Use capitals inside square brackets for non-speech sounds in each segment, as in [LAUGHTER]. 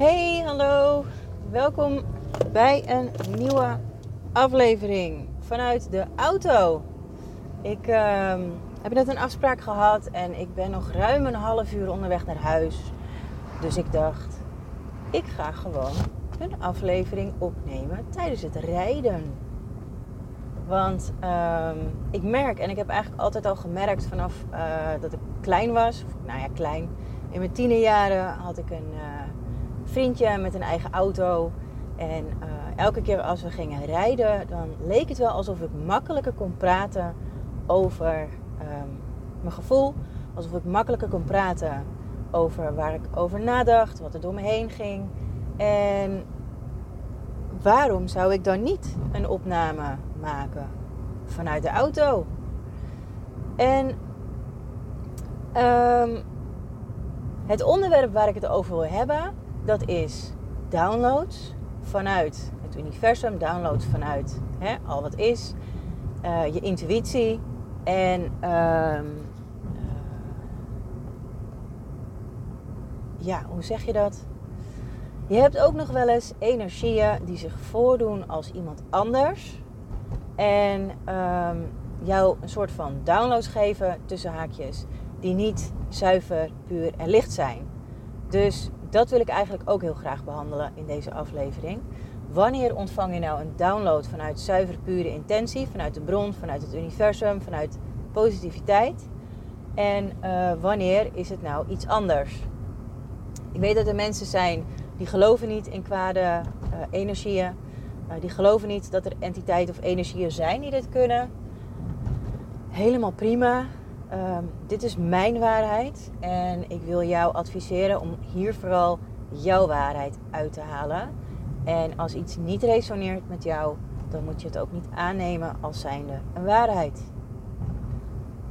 Hey, hallo. Welkom bij een nieuwe aflevering vanuit de auto. Ik ehm, heb net een afspraak gehad en ik ben nog ruim een half uur onderweg naar huis. Dus ik dacht, ik ga gewoon een aflevering opnemen tijdens het rijden. Want ehm, ik merk, en ik heb eigenlijk altijd al gemerkt vanaf eh, dat ik klein was, of, nou ja, klein. In mijn tienerjaren had ik een uh, vriendje met een eigen auto. En uh, elke keer als we gingen rijden, dan leek het wel alsof ik makkelijker kon praten over um, mijn gevoel. Alsof ik makkelijker kon praten over waar ik over nadacht, wat er door me heen ging. En waarom zou ik dan niet een opname maken vanuit de auto? En um, het onderwerp waar ik het over wil hebben, dat is downloads vanuit het universum, downloads vanuit hè, al wat is, uh, je intuïtie en um, ja, hoe zeg je dat? Je hebt ook nog wel eens energieën die zich voordoen als iemand anders. En um, jou een soort van downloads geven tussen haakjes. Die niet zuiver, puur en licht zijn. Dus dat wil ik eigenlijk ook heel graag behandelen in deze aflevering. Wanneer ontvang je nou een download vanuit zuiver, pure intentie, vanuit de bron, vanuit het universum, vanuit positiviteit? En uh, wanneer is het nou iets anders? Ik weet dat er mensen zijn die geloven niet in kwade uh, energieën. Uh, die geloven niet dat er entiteiten of energieën zijn die dit kunnen. Helemaal prima. Um, dit is mijn waarheid. En ik wil jou adviseren om hier vooral jouw waarheid uit te halen. En als iets niet resoneert met jou, dan moet je het ook niet aannemen als zijnde een waarheid.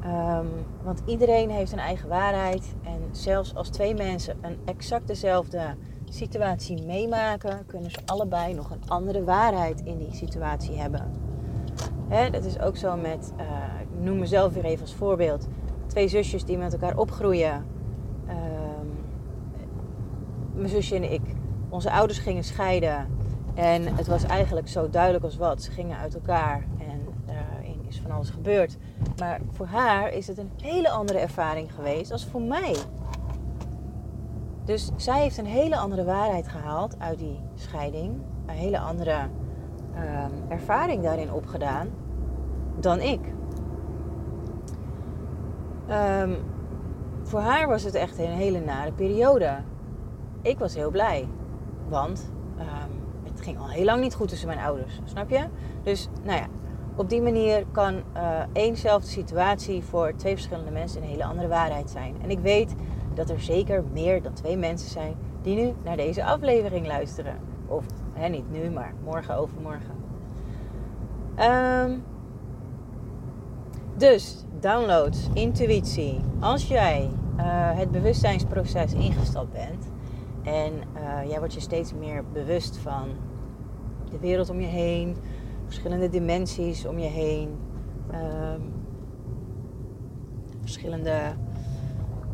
Um, want iedereen heeft een eigen waarheid. En zelfs als twee mensen een exact dezelfde situatie meemaken, kunnen ze allebei nog een andere waarheid in die situatie hebben. Dat is ook zo met, ik noem mezelf weer even als voorbeeld, twee zusjes die met elkaar opgroeien. Um, mijn zusje en ik, onze ouders gingen scheiden. En het was eigenlijk zo duidelijk als wat. Ze gingen uit elkaar en daarin is van alles gebeurd. Maar voor haar is het een hele andere ervaring geweest als voor mij. Dus zij heeft een hele andere waarheid gehaald uit die scheiding. Een hele andere um, ervaring daarin opgedaan dan ik. Um, voor haar was het echt een hele nare periode. Ik was heel blij. Want um, het ging al heel lang niet goed tussen mijn ouders. Snap je? Dus nou ja, op die manier kan uh, éénzelfde situatie voor twee verschillende mensen een hele andere waarheid zijn. En ik weet dat er zeker meer dan twee mensen zijn die nu naar deze aflevering luisteren. Of hè, niet nu, maar morgen, overmorgen. Um, dus downloads, intuïtie. Als jij uh, het bewustzijnsproces ingestapt bent en uh, jij wordt je steeds meer bewust van de wereld om je heen, verschillende dimensies om je heen, um, verschillende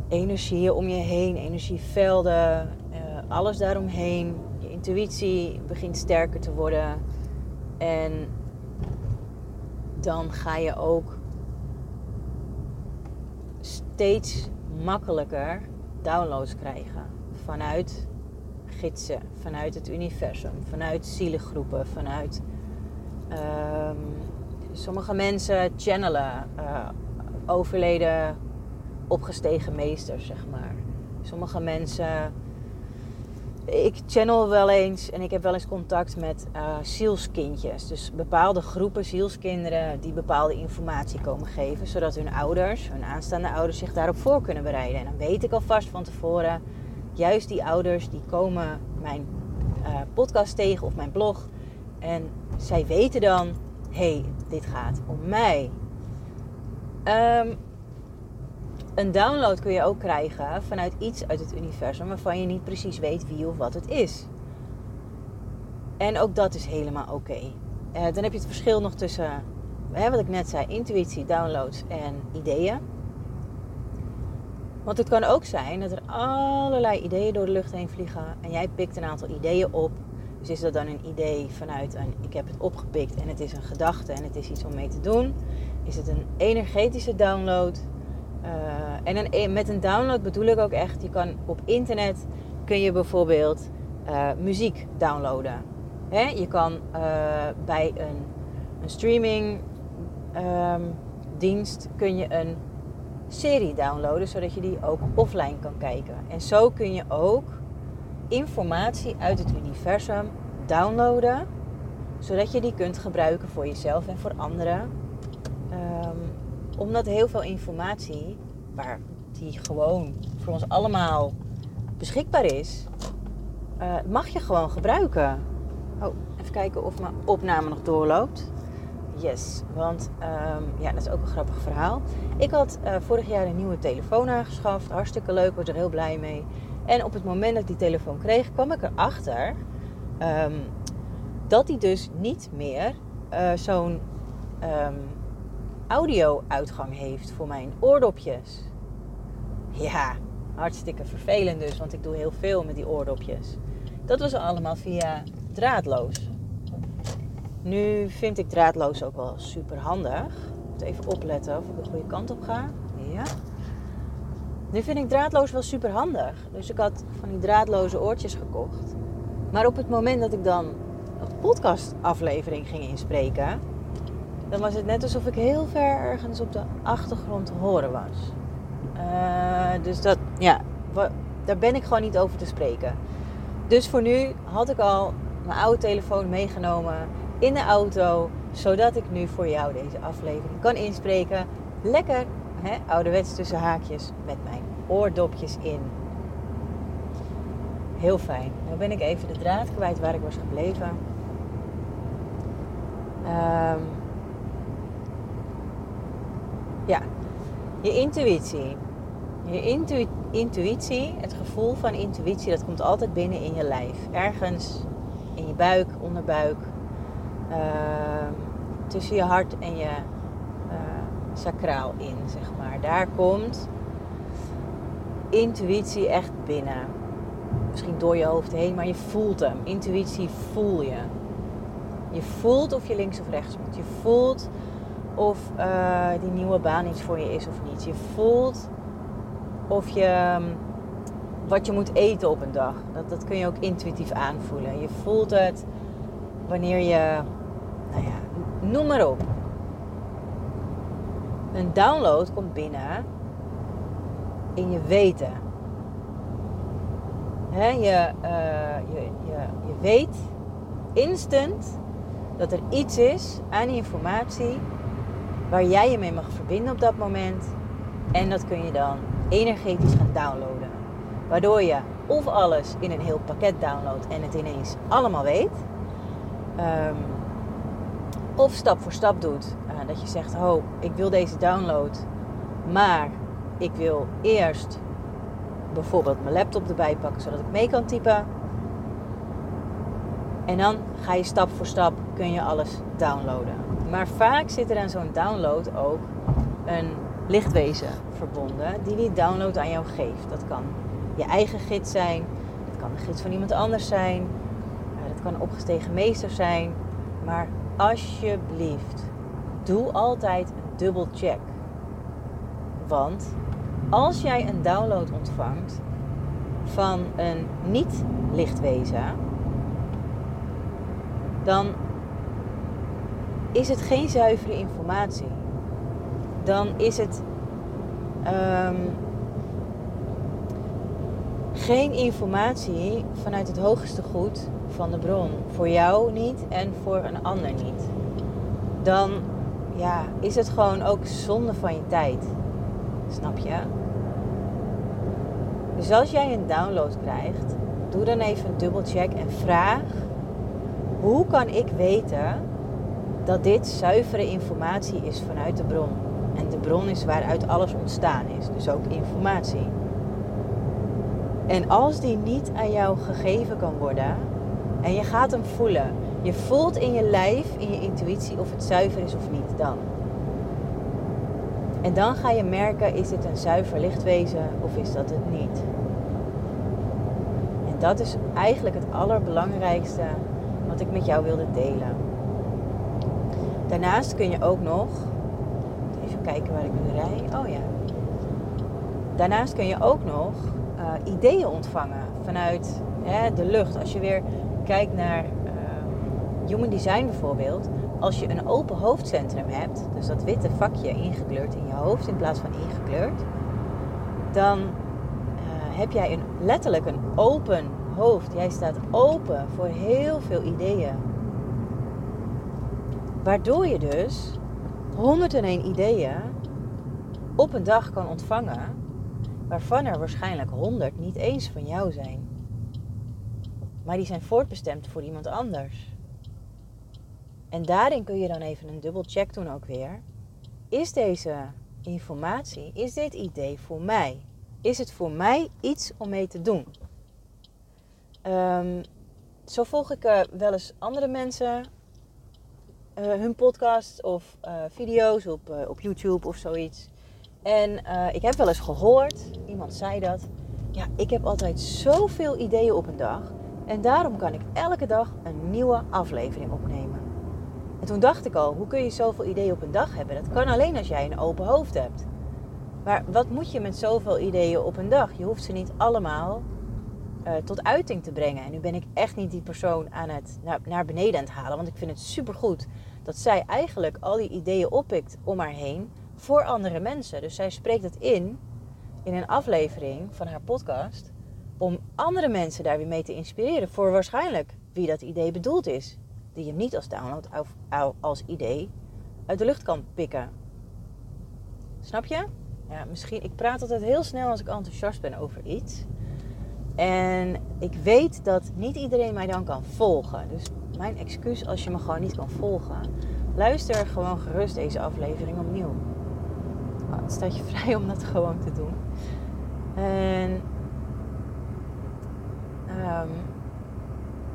energieën om je heen, energievelden, uh, alles daaromheen. Je intuïtie begint sterker te worden. En dan ga je ook steeds makkelijker downloads krijgen vanuit gidsen, vanuit het universum, vanuit zielengroepen, vanuit um, sommige mensen channelen uh, overleden opgestegen meesters, zeg maar. Sommige mensen. Ik channel wel eens en ik heb wel eens contact met uh, zielskindjes. Dus bepaalde groepen zielskinderen die bepaalde informatie komen geven. Zodat hun ouders, hun aanstaande ouders, zich daarop voor kunnen bereiden. En dan weet ik alvast van tevoren, juist die ouders die komen mijn uh, podcast tegen of mijn blog. En zij weten dan, hé, hey, dit gaat om mij. Um, een download kun je ook krijgen vanuit iets uit het universum waarvan je niet precies weet wie of wat het is. En ook dat is helemaal oké. Uh, dan heb je het verschil nog tussen, wat ik net zei, intuïtie, downloads en ideeën. Want het kan ook zijn dat er allerlei ideeën door de lucht heen vliegen en jij pikt een aantal ideeën op. Dus is dat dan een idee vanuit een ik heb het opgepikt en het is een gedachte en het is iets om mee te doen? Is het een energetische download? Uh, en e- met een download bedoel ik ook echt, je kan op internet kun je bijvoorbeeld uh, muziek downloaden. Hè? Je kan uh, bij een, een streaming um, dienst kun je een serie downloaden, zodat je die ook offline kan kijken. En zo kun je ook informatie uit het universum downloaden, zodat je die kunt gebruiken voor jezelf en voor anderen. Um, omdat heel veel informatie, waar die gewoon voor ons allemaal beschikbaar is, uh, mag je gewoon gebruiken. Oh, even kijken of mijn opname nog doorloopt. Yes, want um, ja, dat is ook een grappig verhaal. Ik had uh, vorig jaar een nieuwe telefoon aangeschaft. Hartstikke leuk, was er heel blij mee. En op het moment dat ik die telefoon kreeg, kwam ik erachter um, dat die dus niet meer uh, zo'n um, audio-uitgang heeft voor mijn oordopjes. Ja, hartstikke vervelend dus, want ik doe heel veel met die oordopjes. Dat was allemaal via draadloos. Nu vind ik draadloos ook wel super handig. Moet even opletten of ik de goede kant op ga. Ja. Nu vind ik draadloos wel super handig. Dus ik had van die draadloze oortjes gekocht. Maar op het moment dat ik dan een podcastaflevering ging inspreken, dan was het net alsof ik heel ver ergens op de achtergrond te horen was. Uh, dus dat, ja, daar ben ik gewoon niet over te spreken. Dus voor nu had ik al mijn oude telefoon meegenomen in de auto, zodat ik nu voor jou deze aflevering kan inspreken. Lekker, hè, ouderwets tussen haakjes, met mijn oordopjes in. Heel fijn. Nu ben ik even de draad kwijt waar ik was gebleven. Um, ja, je intuïtie. Je intu intuïtie, het gevoel van intuïtie, dat komt altijd binnen in je lijf. Ergens in je buik, onderbuik, uh, tussen je hart en je uh, sacraal in, zeg maar. Daar komt intuïtie echt binnen. Misschien door je hoofd heen, maar je voelt hem. Intuïtie voel je. Je voelt of je links of rechts moet. Je voelt of uh, die nieuwe baan iets voor je is of niet. Je voelt of je wat je moet eten op een dag. Dat, dat kun je ook intuïtief aanvoelen. Je voelt het wanneer je, nou ja, noem maar op. Een download komt binnen in je weten. Je, uh, je, je, je weet instant dat er iets is aan informatie waar jij je mee mag verbinden op dat moment. En dat kun je dan energetisch gaan downloaden. Waardoor je of alles in een heel pakket downloadt en het ineens allemaal weet. Um, of stap voor stap doet. Uh, dat je zegt, oh, ik wil deze download. Maar ik wil eerst bijvoorbeeld mijn laptop erbij pakken zodat ik mee kan typen. En dan ga je stap voor stap, kun je alles downloaden. Maar vaak zit er aan zo'n download ook een lichtwezen verbonden die die download aan jou geeft. Dat kan je eigen gids zijn, dat kan de gids van iemand anders zijn, eh, dat kan een opgestegen meester zijn. Maar alsjeblieft, doe altijd een dubbel check. Want als jij een download ontvangt van een niet-lichtwezen, dan is het geen zuivere informatie. Dan is het um, geen informatie vanuit het hoogste goed van de bron. Voor jou niet en voor een ander niet. Dan ja, is het gewoon ook zonde van je tijd. Snap je? Dus als jij een download krijgt, doe dan even een dubbelcheck en vraag: hoe kan ik weten dat dit zuivere informatie is vanuit de bron? En de bron is waaruit alles ontstaan is, dus ook informatie. En als die niet aan jou gegeven kan worden en je gaat hem voelen, je voelt in je lijf, in je intuïtie of het zuiver is of niet, dan. En dan ga je merken, is dit een zuiver lichtwezen of is dat het niet? En dat is eigenlijk het allerbelangrijkste wat ik met jou wilde delen. Daarnaast kun je ook nog, even kijken waar ik nu rij. Oh ja. Daarnaast kun je ook nog uh, ideeën ontvangen vanuit hè, de lucht. Als je weer kijkt naar uh, human design bijvoorbeeld. Als je een open hoofdcentrum hebt, dus dat witte vakje ingekleurd in je hoofd in plaats van ingekleurd, dan uh, heb jij een, letterlijk een open hoofd. Jij staat open voor heel veel ideeën. Waardoor je dus 101 ideeën op een dag kan ontvangen, waarvan er waarschijnlijk 100 niet eens van jou zijn. Maar die zijn voortbestemd voor iemand anders. En daarin kun je dan even een dubbel check doen ook weer. Is deze informatie, is dit idee voor mij? Is het voor mij iets om mee te doen? Um, zo volg ik uh, wel eens andere mensen, uh, hun podcast of uh, video's op, op YouTube of zoiets. En ik heb wel eens gehoord, iemand zei dat, ja, ik heb altijd zoveel ideeën op een dag. En daarom kan ik elke dag een nieuwe aflevering opnemen. En toen dacht ik al, hoe kun je zoveel ideeën op een dag hebben? Dat kan alleen als jij een open hoofd hebt. Maar wat moet je met zoveel ideeën op een dag? Je hoeft ze niet allemaal uh, tot uiting te brengen. En nu ben ik echt niet die persoon aan het naar, naar beneden aan het halen. Want ik vind het supergoed dat zij eigenlijk al die ideeën oppikt om haar heen voor andere mensen. Dus zij spreekt het in in een aflevering van haar podcast. Om andere mensen daar weer mee te inspireren. Voor waarschijnlijk wie dat idee bedoeld is. Die je niet als download of als idee uit de lucht kan pikken. Snap je? Ja, misschien. Ik praat altijd heel snel als ik enthousiast ben over iets. En ik weet dat niet iedereen mij dan kan volgen. Dus mijn excuus als je me gewoon niet kan volgen. Luister gewoon gerust deze aflevering opnieuw. Oh, het staat je [LAUGHS] vrij om dat gewoon te doen. En um,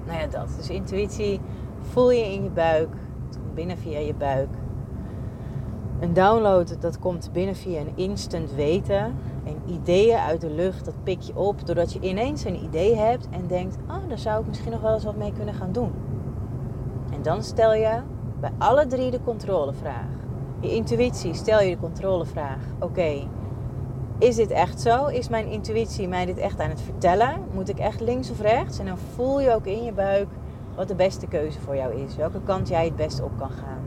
nou ja, dat. Dus intuïtie voel je in je buik. Het komt binnen via je buik. Een download, dat komt binnen via een instant weten. En ideeën uit de lucht, dat pik je op doordat je ineens een idee hebt en denkt: Oh, daar zou ik misschien nog wel eens wat mee kunnen gaan doen. En dan stel je bij alle drie de controlevraag. Je intuïtie stel je de controlevraag: Oké, is dit echt zo? Is mijn intuïtie mij dit echt aan het vertellen? Moet ik echt links of rechts? En dan voel je ook in je buik wat de beste keuze voor jou is. Welke kant jij het beste op kan gaan.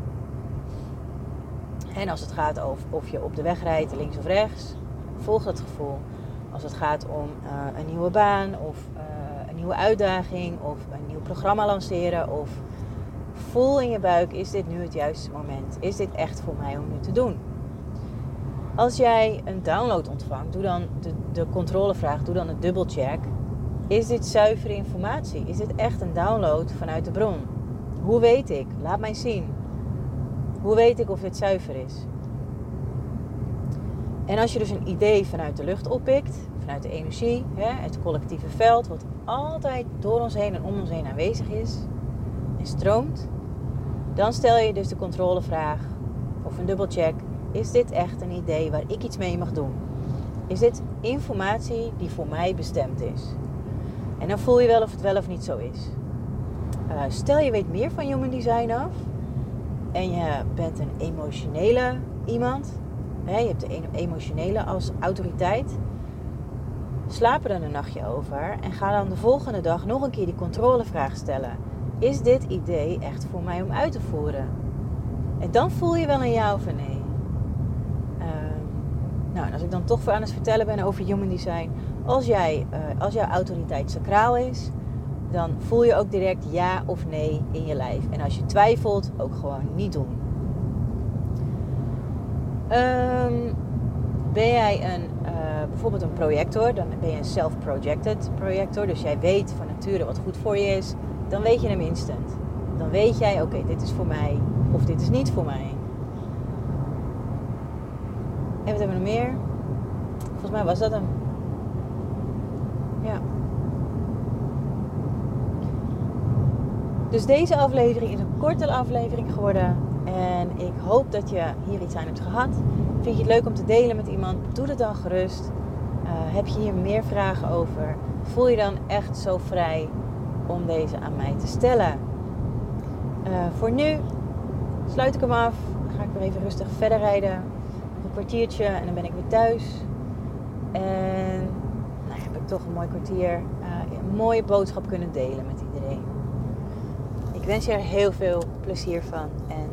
En als het gaat over of je op de weg rijdt, links of rechts, volg dat gevoel. Als het gaat om uh, een nieuwe baan of uh, een nieuwe uitdaging of een nieuw programma lanceren of voel in je buik, is dit nu het juiste moment? Is dit echt voor mij om nu te doen? Als jij een download ontvangt, doe dan de, de controlevraag, doe dan een dubbelcheck. Is dit zuivere informatie? Is dit echt een download vanuit de bron? Hoe weet ik? Laat mij zien. Hoe weet ik of dit zuiver is? En als je dus een idee vanuit de lucht oppikt, vanuit de energie, het collectieve veld, wat altijd door ons heen en om ons heen aanwezig is en stroomt, dan stel je dus de controlevraag of een dubbelcheck: is dit echt een idee waar ik iets mee mag doen? Is dit informatie die voor mij bestemd is? En dan voel je wel of het wel of niet zo is. Uh, stel je weet meer van Human Design af en je bent een emotionele iemand, je hebt de emotionele als autoriteit, slaap er dan een nachtje over en ga dan de volgende dag nog een keer die controlevraag stellen. Is dit idee echt voor mij om uit te voeren? En dan voel je wel een ja of een nee. Ehm, nou, en als ik dan toch voor aan het vertellen ben over human design, als, jij, uh, als jouw autoriteit sacraal is, dan voel je ook direct ja of nee in je lijf. En als je twijfelt, ook gewoon niet doen. Um, ben jij een, uh, bijvoorbeeld een projector, dan ben je een self-projected projector. Dus jij weet van nature wat goed voor je is. Dan weet je hem instant. Dan weet jij, oké, dit is voor mij of dit is niet voor mij. En wat hebben we nog meer? Volgens mij was dat hem. Ja. Dus deze aflevering is een korte aflevering geworden. En ik hoop dat je hier iets aan hebt gehad. Vind je het leuk om te delen met iemand? Doe het dan gerust. Uh, heb je hier meer vragen over? Voel je dan echt zo vrij om deze aan mij te stellen? Uh, voor nu sluit ik hem af. Ga ik weer even rustig verder rijden. een kwartiertje en dan ben ik weer thuis. En nou, heb ik toch een mooi kwartier uh, een mooie boodschap kunnen delen met iedereen. Ik wens je er heel veel plezier van en